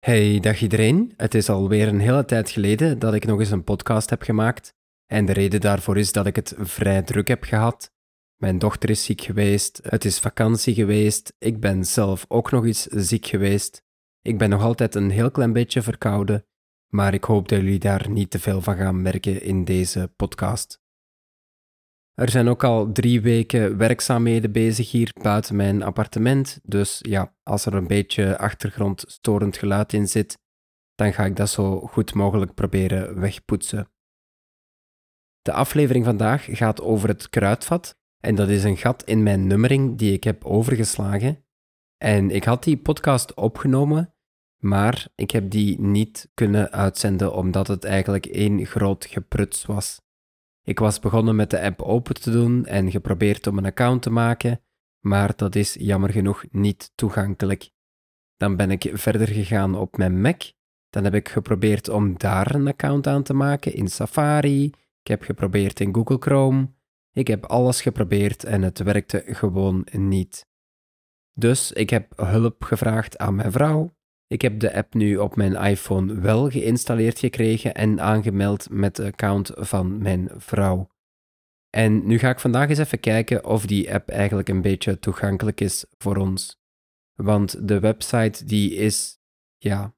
Hey, dag iedereen. Het is alweer een hele tijd geleden dat ik nog eens een podcast heb gemaakt. En de reden daarvoor is dat ik het vrij druk heb gehad. Mijn dochter is ziek geweest, het is vakantie geweest, ik ben zelf ook nog eens ziek geweest. Ik ben nog altijd een heel klein beetje verkouden, maar ik hoop dat jullie daar niet te veel van gaan merken in deze podcast. Er zijn ook al drie weken werkzaamheden bezig hier buiten mijn appartement, dus ja, als er een beetje achtergrondstorend geluid in zit, dan ga ik dat zo goed mogelijk proberen wegpoetsen. De aflevering vandaag gaat over het kruidvat en dat is een gat in mijn nummering die ik heb overgeslagen. En ik had die podcast opgenomen, maar ik heb die niet kunnen uitzenden omdat het eigenlijk één groot gepruts was. Ik was begonnen met de app open te doen en geprobeerd om een account te maken, maar dat is jammer genoeg niet toegankelijk. Dan ben ik verder gegaan op mijn Mac. Dan heb ik geprobeerd om daar een account aan te maken in Safari. Ik heb geprobeerd in Google Chrome. Ik heb alles geprobeerd en het werkte gewoon niet. Dus ik heb hulp gevraagd aan mijn vrouw. Ik heb de app nu op mijn iPhone wel geïnstalleerd gekregen en aangemeld met de account van mijn vrouw. En nu ga ik vandaag eens even kijken of die app eigenlijk een beetje toegankelijk is voor ons. Want de website die is, ja,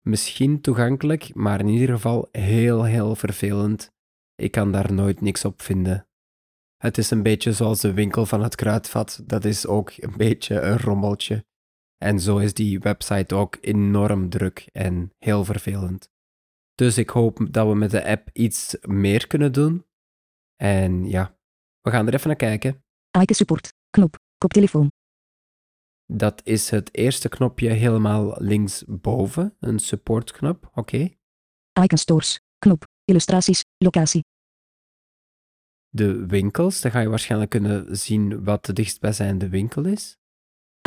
misschien toegankelijk, maar in ieder geval heel, heel vervelend. Ik kan daar nooit niks op vinden. Het is een beetje zoals de winkel van het kruidvat, dat is ook een beetje een rommeltje. En zo is die website ook enorm druk en heel vervelend. Dus ik hoop dat we met de app iets meer kunnen doen. En ja, we gaan er even naar kijken. Ike Support. Knop. Koptelefoon. Dat is het eerste knopje helemaal linksboven, een supportknop. Oké. Icon Stores. Knop. Illustraties. Locatie. De winkels, dan ga je waarschijnlijk kunnen zien wat de dichtstbijzijnde winkel is.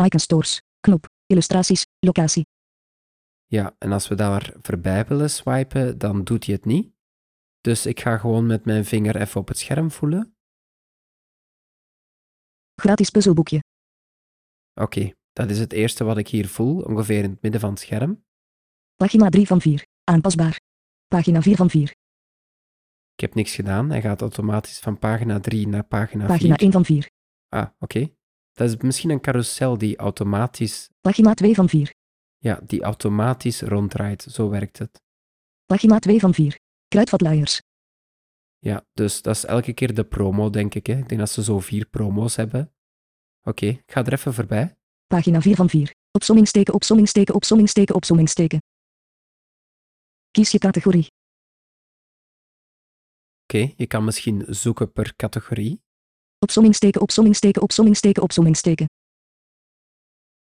Icon Stores. Knop. Illustraties. Locatie. Ja, en als we daar voorbij willen swipen, dan doet hij het niet. Dus ik ga gewoon met mijn vinger even op het scherm voelen. Gratis puzzelboekje. Oké, dat is het eerste wat ik hier voel, ongeveer in het midden van het scherm. Pagina 3 van 4. Aanpasbaar. Pagina 4 van 4. Ik heb niks gedaan, hij gaat automatisch van pagina 3 naar pagina 4. Pagina 1 van 4. Ah, oké. Dat is misschien een carousel die automatisch, Pagina 2 van 4. ja, die automatisch ronddraait. Zo werkt het. Pagina 2 van 4. Kruidvatluiers. Ja, dus dat is elke keer de promo, denk ik. Hè. Ik denk dat ze zo vier promo's hebben. Oké, ik ga er even voorbij. Pagina 4 van 4. Opsomming steken, opsomming steken, opsomming steken, opsomming steken. Kies je categorie. Oké, je kan misschien zoeken per categorie. Opsomming steken, opsomming steken, opsomming steken, opsomming steken.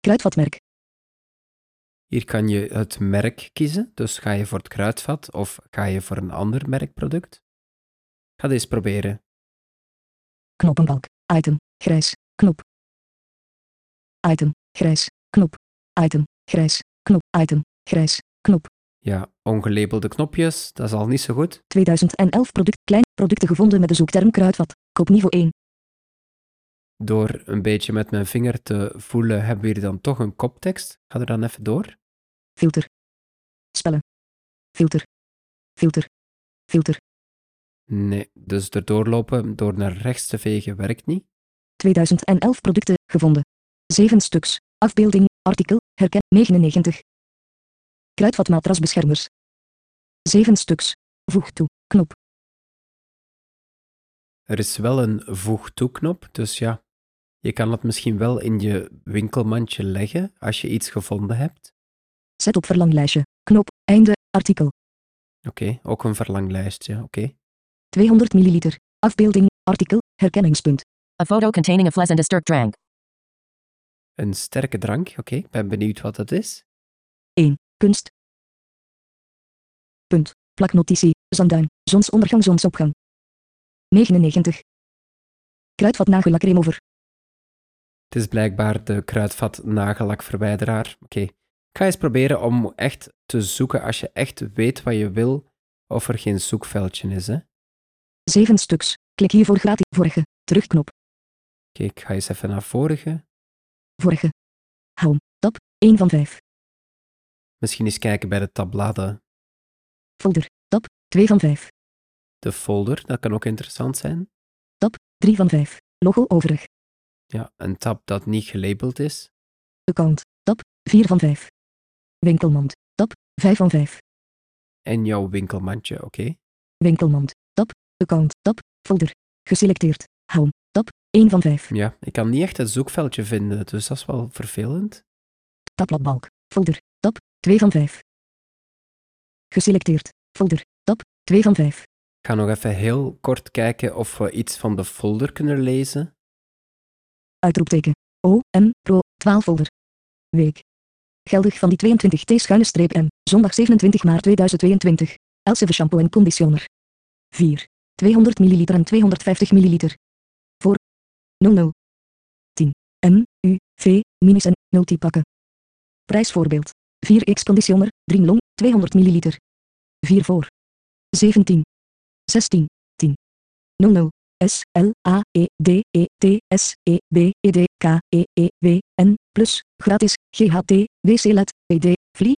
Kruidvatmerk. Hier kan je het merk kiezen. Dus ga je voor het kruidvat of ga je voor een ander merkproduct? Ga deze proberen. Knoppenbalk. Item. Grijs. Knop. Item. Grijs. Knop. Item. Grijs. Knop. Item. Grijs. Knop. Ja, ongelabelde knopjes, dat is al niet zo goed. 2011 product. Klein. Producten gevonden met de zoekterm kruidvat. Koopniveau 1. Door een beetje met mijn vinger te voelen, hebben we hier dan toch een koptekst. Ga er dan even door. Filter. Spellen. Filter. Filter. Filter. Nee, dus erdoor lopen door naar rechts te vegen werkt niet. 2011 producten gevonden. 7 stuks. Afbeelding. Artikel. Herken. 99. Kruidvatmatrasbeschermers. 7 stuks. Voeg toe. Knop. Er is wel een voeg toe-knop, dus ja, je kan het misschien wel in je winkelmandje leggen als je iets gevonden hebt. Zet op verlanglijstje. Knop. Einde. Artikel. Oké, ook een verlanglijstje, oké. 200 milliliter. Afbeelding. Artikel. Herkenningspunt. A photo containing a pleasant sterk drank. Een sterke drank, oké, ik ben benieuwd wat dat is. 1. Kunst. Punt. Plaknotitie. Zanduin. Zonsondergang, zonsopgang. 99. Kruidvat nagellak remover. Het is blijkbaar de kruidvat nagellakverwijderaar. Oké, ik ga eens proberen om echt te zoeken als je echt weet wat je wil, of er geen zoekveldje is, hè. 7 stuks. Klik hier voor gratis. Vorige. Terugknop. Oké, ik ga eens even naar vorige. Vorige. Home. Tab. 1 van 5. Misschien eens kijken bij de tabbladen. Folder. Tab 2 van 5. De folder, dat kan ook interessant zijn. 3 van 5. Logo overig. Ja, een tab dat niet gelabeld is. Account. Tab 4 van 5. Winkelmand. Tab 5 van 5. En jouw winkelmandje, oké? Winkelmand. Tab. Account. Tab. Folder. Geselecteerd. Home. Tab 1 van 5. Ja, ik kan niet echt het zoekveldje vinden, dus dat is wel vervelend. Tabbladbalk. Folder. Tab 2 van 5. Geselecteerd. Folder. Tab 2 van 5. Ik ga nog even heel kort kijken of we iets van de folder kunnen lezen. Uitroepteken. O, M, Pro, 12 folder. Week. Geldig van die 22 T-M, zondag 27 maart 2022. Elsevier shampoo en conditioner. 4. 200 ml en 250 ml. Voor 00. 10. M, U, V, minis en multipakken. Prijsvoorbeeld. 4x conditioner, 3 long, 200 ml. 4 voor. 17. 16. 10. 00. S, L, A, E, D, E, T, S, E, B, E, D, K, E, E, W, N, plus, gratis, GHT, WC LED, ED, VLI,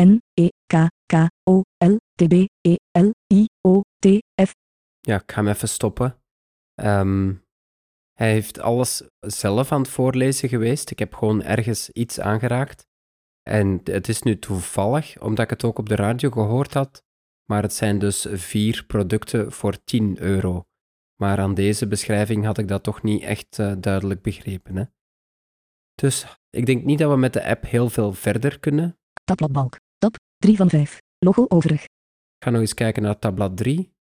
N, E, K, K, O, L, T, B, E, L, I, O, T, F, Ja, ik ga hem even stoppen. Ehm, hij heeft alles zelf aan het voorlezen geweest. Ik heb gewoon ergens iets aangeraakt. En het is nu toevallig, omdat ik het ook op de radio gehoord had. Maar het zijn dus vier producten voor 10 euro. Maar aan deze beschrijving had ik dat toch niet echt eh, duidelijk begrepen. Hè? Dus ik denk niet dat we met de app heel veel verder kunnen. tabbladbalk, tab, 3 van 5, logo overig, Ik ga nog eens kijken naar tabblad 3.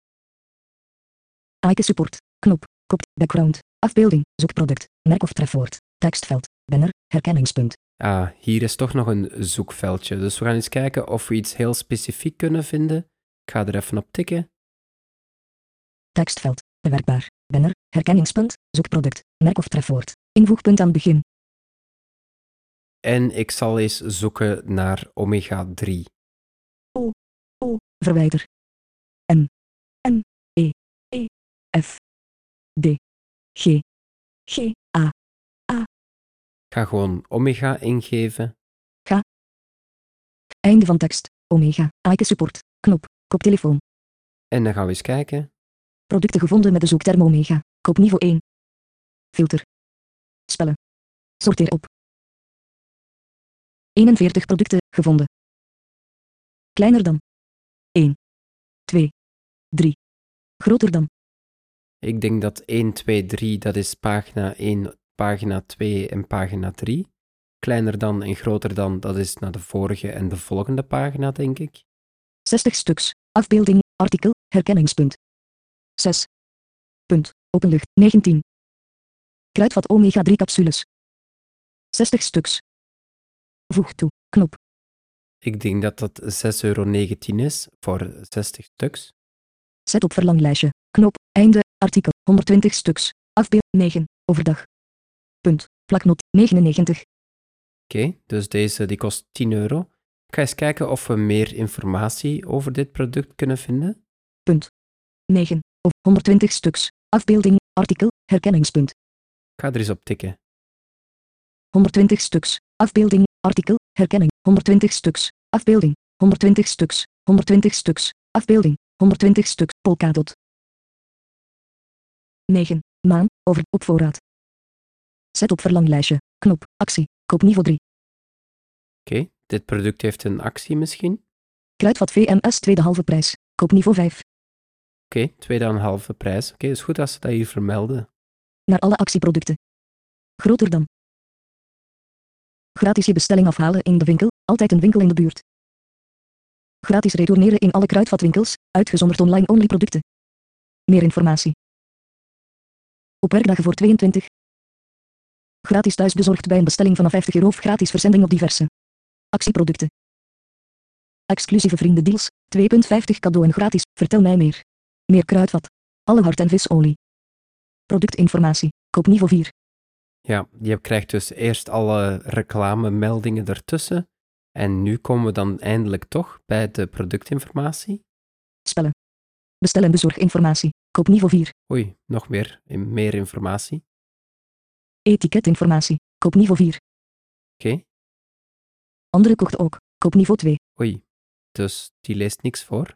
Ike support, knop, kop, background, afbeelding, zoekproduct, merk of trefwoord, tekstveld, banner, herkenningspunt, Ah, hier is toch nog een zoekveldje. Dus we gaan eens kijken of we iets heel specifiek kunnen vinden. Ik ga er even op tikken. tekstveld, bewerkbaar, banner, herkenningspunt, zoekproduct, merk of trefwoord, invoegpunt aan begin, En ik zal eens zoeken naar omega 3. verwijder, M, N, E, E, F, D, G, G, A, Ik ga gewoon omega ingeven. einde van tekst, omega, Ike support, knop, koptelefoon, En dan gaan we eens kijken. Producten gevonden met de zoekterm omega, koopniveau 1, filter, spellen, sorteer op, 41 producten gevonden, kleiner dan, 1, 2, 3, groter dan, Ik denk dat 1, 2, 3, dat is pagina 1, pagina 2 en pagina 3. Kleiner dan en groter dan, dat is naar de vorige en de volgende pagina, denk ik. 60 stuks, afbeelding, artikel, herkenningspunt. 6. Punt, openlucht, 19. Kruidvat omega 3 capsules. 60 stuks. Voeg toe, knop, Ik denk dat dat 6,19 euro is voor 60 stuks. zet op verlanglijstje, knop, einde, artikel, 120 stuks, afbeeld, 9, overdag. Punt, plaknot, 99, Oké, dus deze die kost 10 euro. Ik ga eens kijken of we meer informatie over dit product kunnen vinden. 9, of 120 stuks, afbeelding, artikel, herkenningspunt. Ik ga er eens op tikken. 120 stuks, afbeelding, artikel, herkenning, 120 stuks, afbeelding, 120 stuks, 120 stuks, afbeelding, 120 stuks, polkadot. 9. Maan, over, op voorraad. Zet op verlanglijstje, knop, actie, koopniveau 3. Oké, dit product heeft een actie misschien. Kruidvat VMS tweede halve prijs, koopniveau 5. Oké, aan halve prijs. Oké, is goed als ze dat hier vermelden. Naar alle actieproducten. Groter dan. Gratis je bestelling afhalen in de winkel, altijd een winkel in de buurt. Gratis retourneren in alle kruidvatwinkels, uitgezonderd online-only producten. Meer informatie. Op werkdagen voor 22. Gratis thuisbezorgd bij een bestelling vanaf 50 euro of gratis verzending op diverse actieproducten. Exclusieve vriendendeals, 2,50 cadeau en gratis, vertel mij meer. Meer kruidvat. Alle hart- en visolie. Productinformatie, koopniveau 4. Ja, je krijgt dus eerst alle reclamemeldingen ertussen. En nu komen we dan eindelijk toch bij de productinformatie. Spellen. Bestel- en bezorginformatie. Koopniveau 4. Oei, nog meer, meer informatie. Etiketinformatie. Koopniveau 4. Oké, Andere kochten ook. Koopniveau 2. Oei, dus die leest niks voor.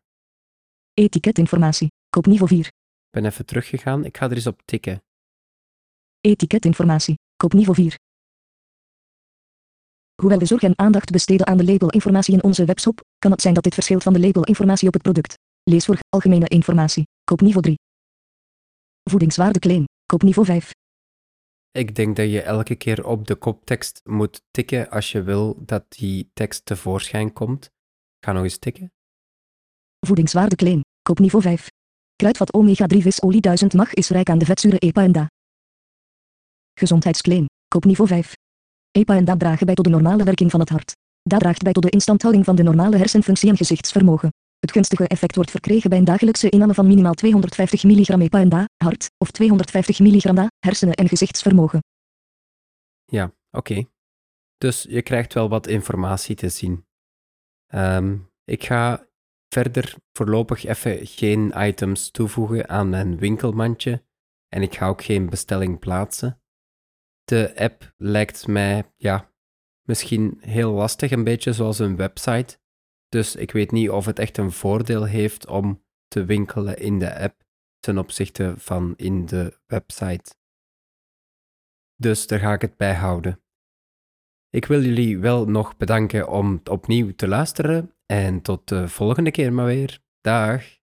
Etiketinformatie. Koopniveau 4. Ik ben even teruggegaan. Ik ga er eens op tikken. Etiketinformatie. Koopniveau 4. Hoewel we zorg en aandacht besteden aan de labelinformatie in onze webshop, kan het zijn dat dit verschilt van de labelinformatie op het product. Lees voor algemene informatie. Koopniveau 3. Voedingswaardeclaim. Koopniveau 5. Ik denk dat je elke keer op de koptekst moet tikken als je wil dat die tekst tevoorschijn komt. Ik ga nog eens tikken. Voedingswaardeclaim. Koopniveau 5. Kruidvat omega-3 visolie 1000 mag is rijk aan de vetzuren EPA en DA. Gezondheidsclaim. Koopniveau 5. EPA en DA dragen bij tot de normale werking van het hart. DA draagt bij tot de instandhouding van de normale hersenfunctie en gezichtsvermogen. Het gunstige effect wordt verkregen bij een dagelijkse inname van minimaal 250 mg EPA en DA, hart, of 250 mg DA, hersenen en gezichtsvermogen. Ja, oké. Dus je krijgt wel wat informatie te zien. Ehm, ik ga verder voorlopig even geen items toevoegen aan mijn winkelmandje en ik ga ook geen bestelling plaatsen. De app lijkt mij, ja, misschien heel lastig, een beetje zoals een website. Dus ik weet niet of het echt een voordeel heeft om te winkelen in de app ten opzichte van in de website. Dus daar ga ik het bij houden. Ik wil jullie wel nog bedanken om opnieuw te luisteren en tot de volgende keer maar weer. Dag!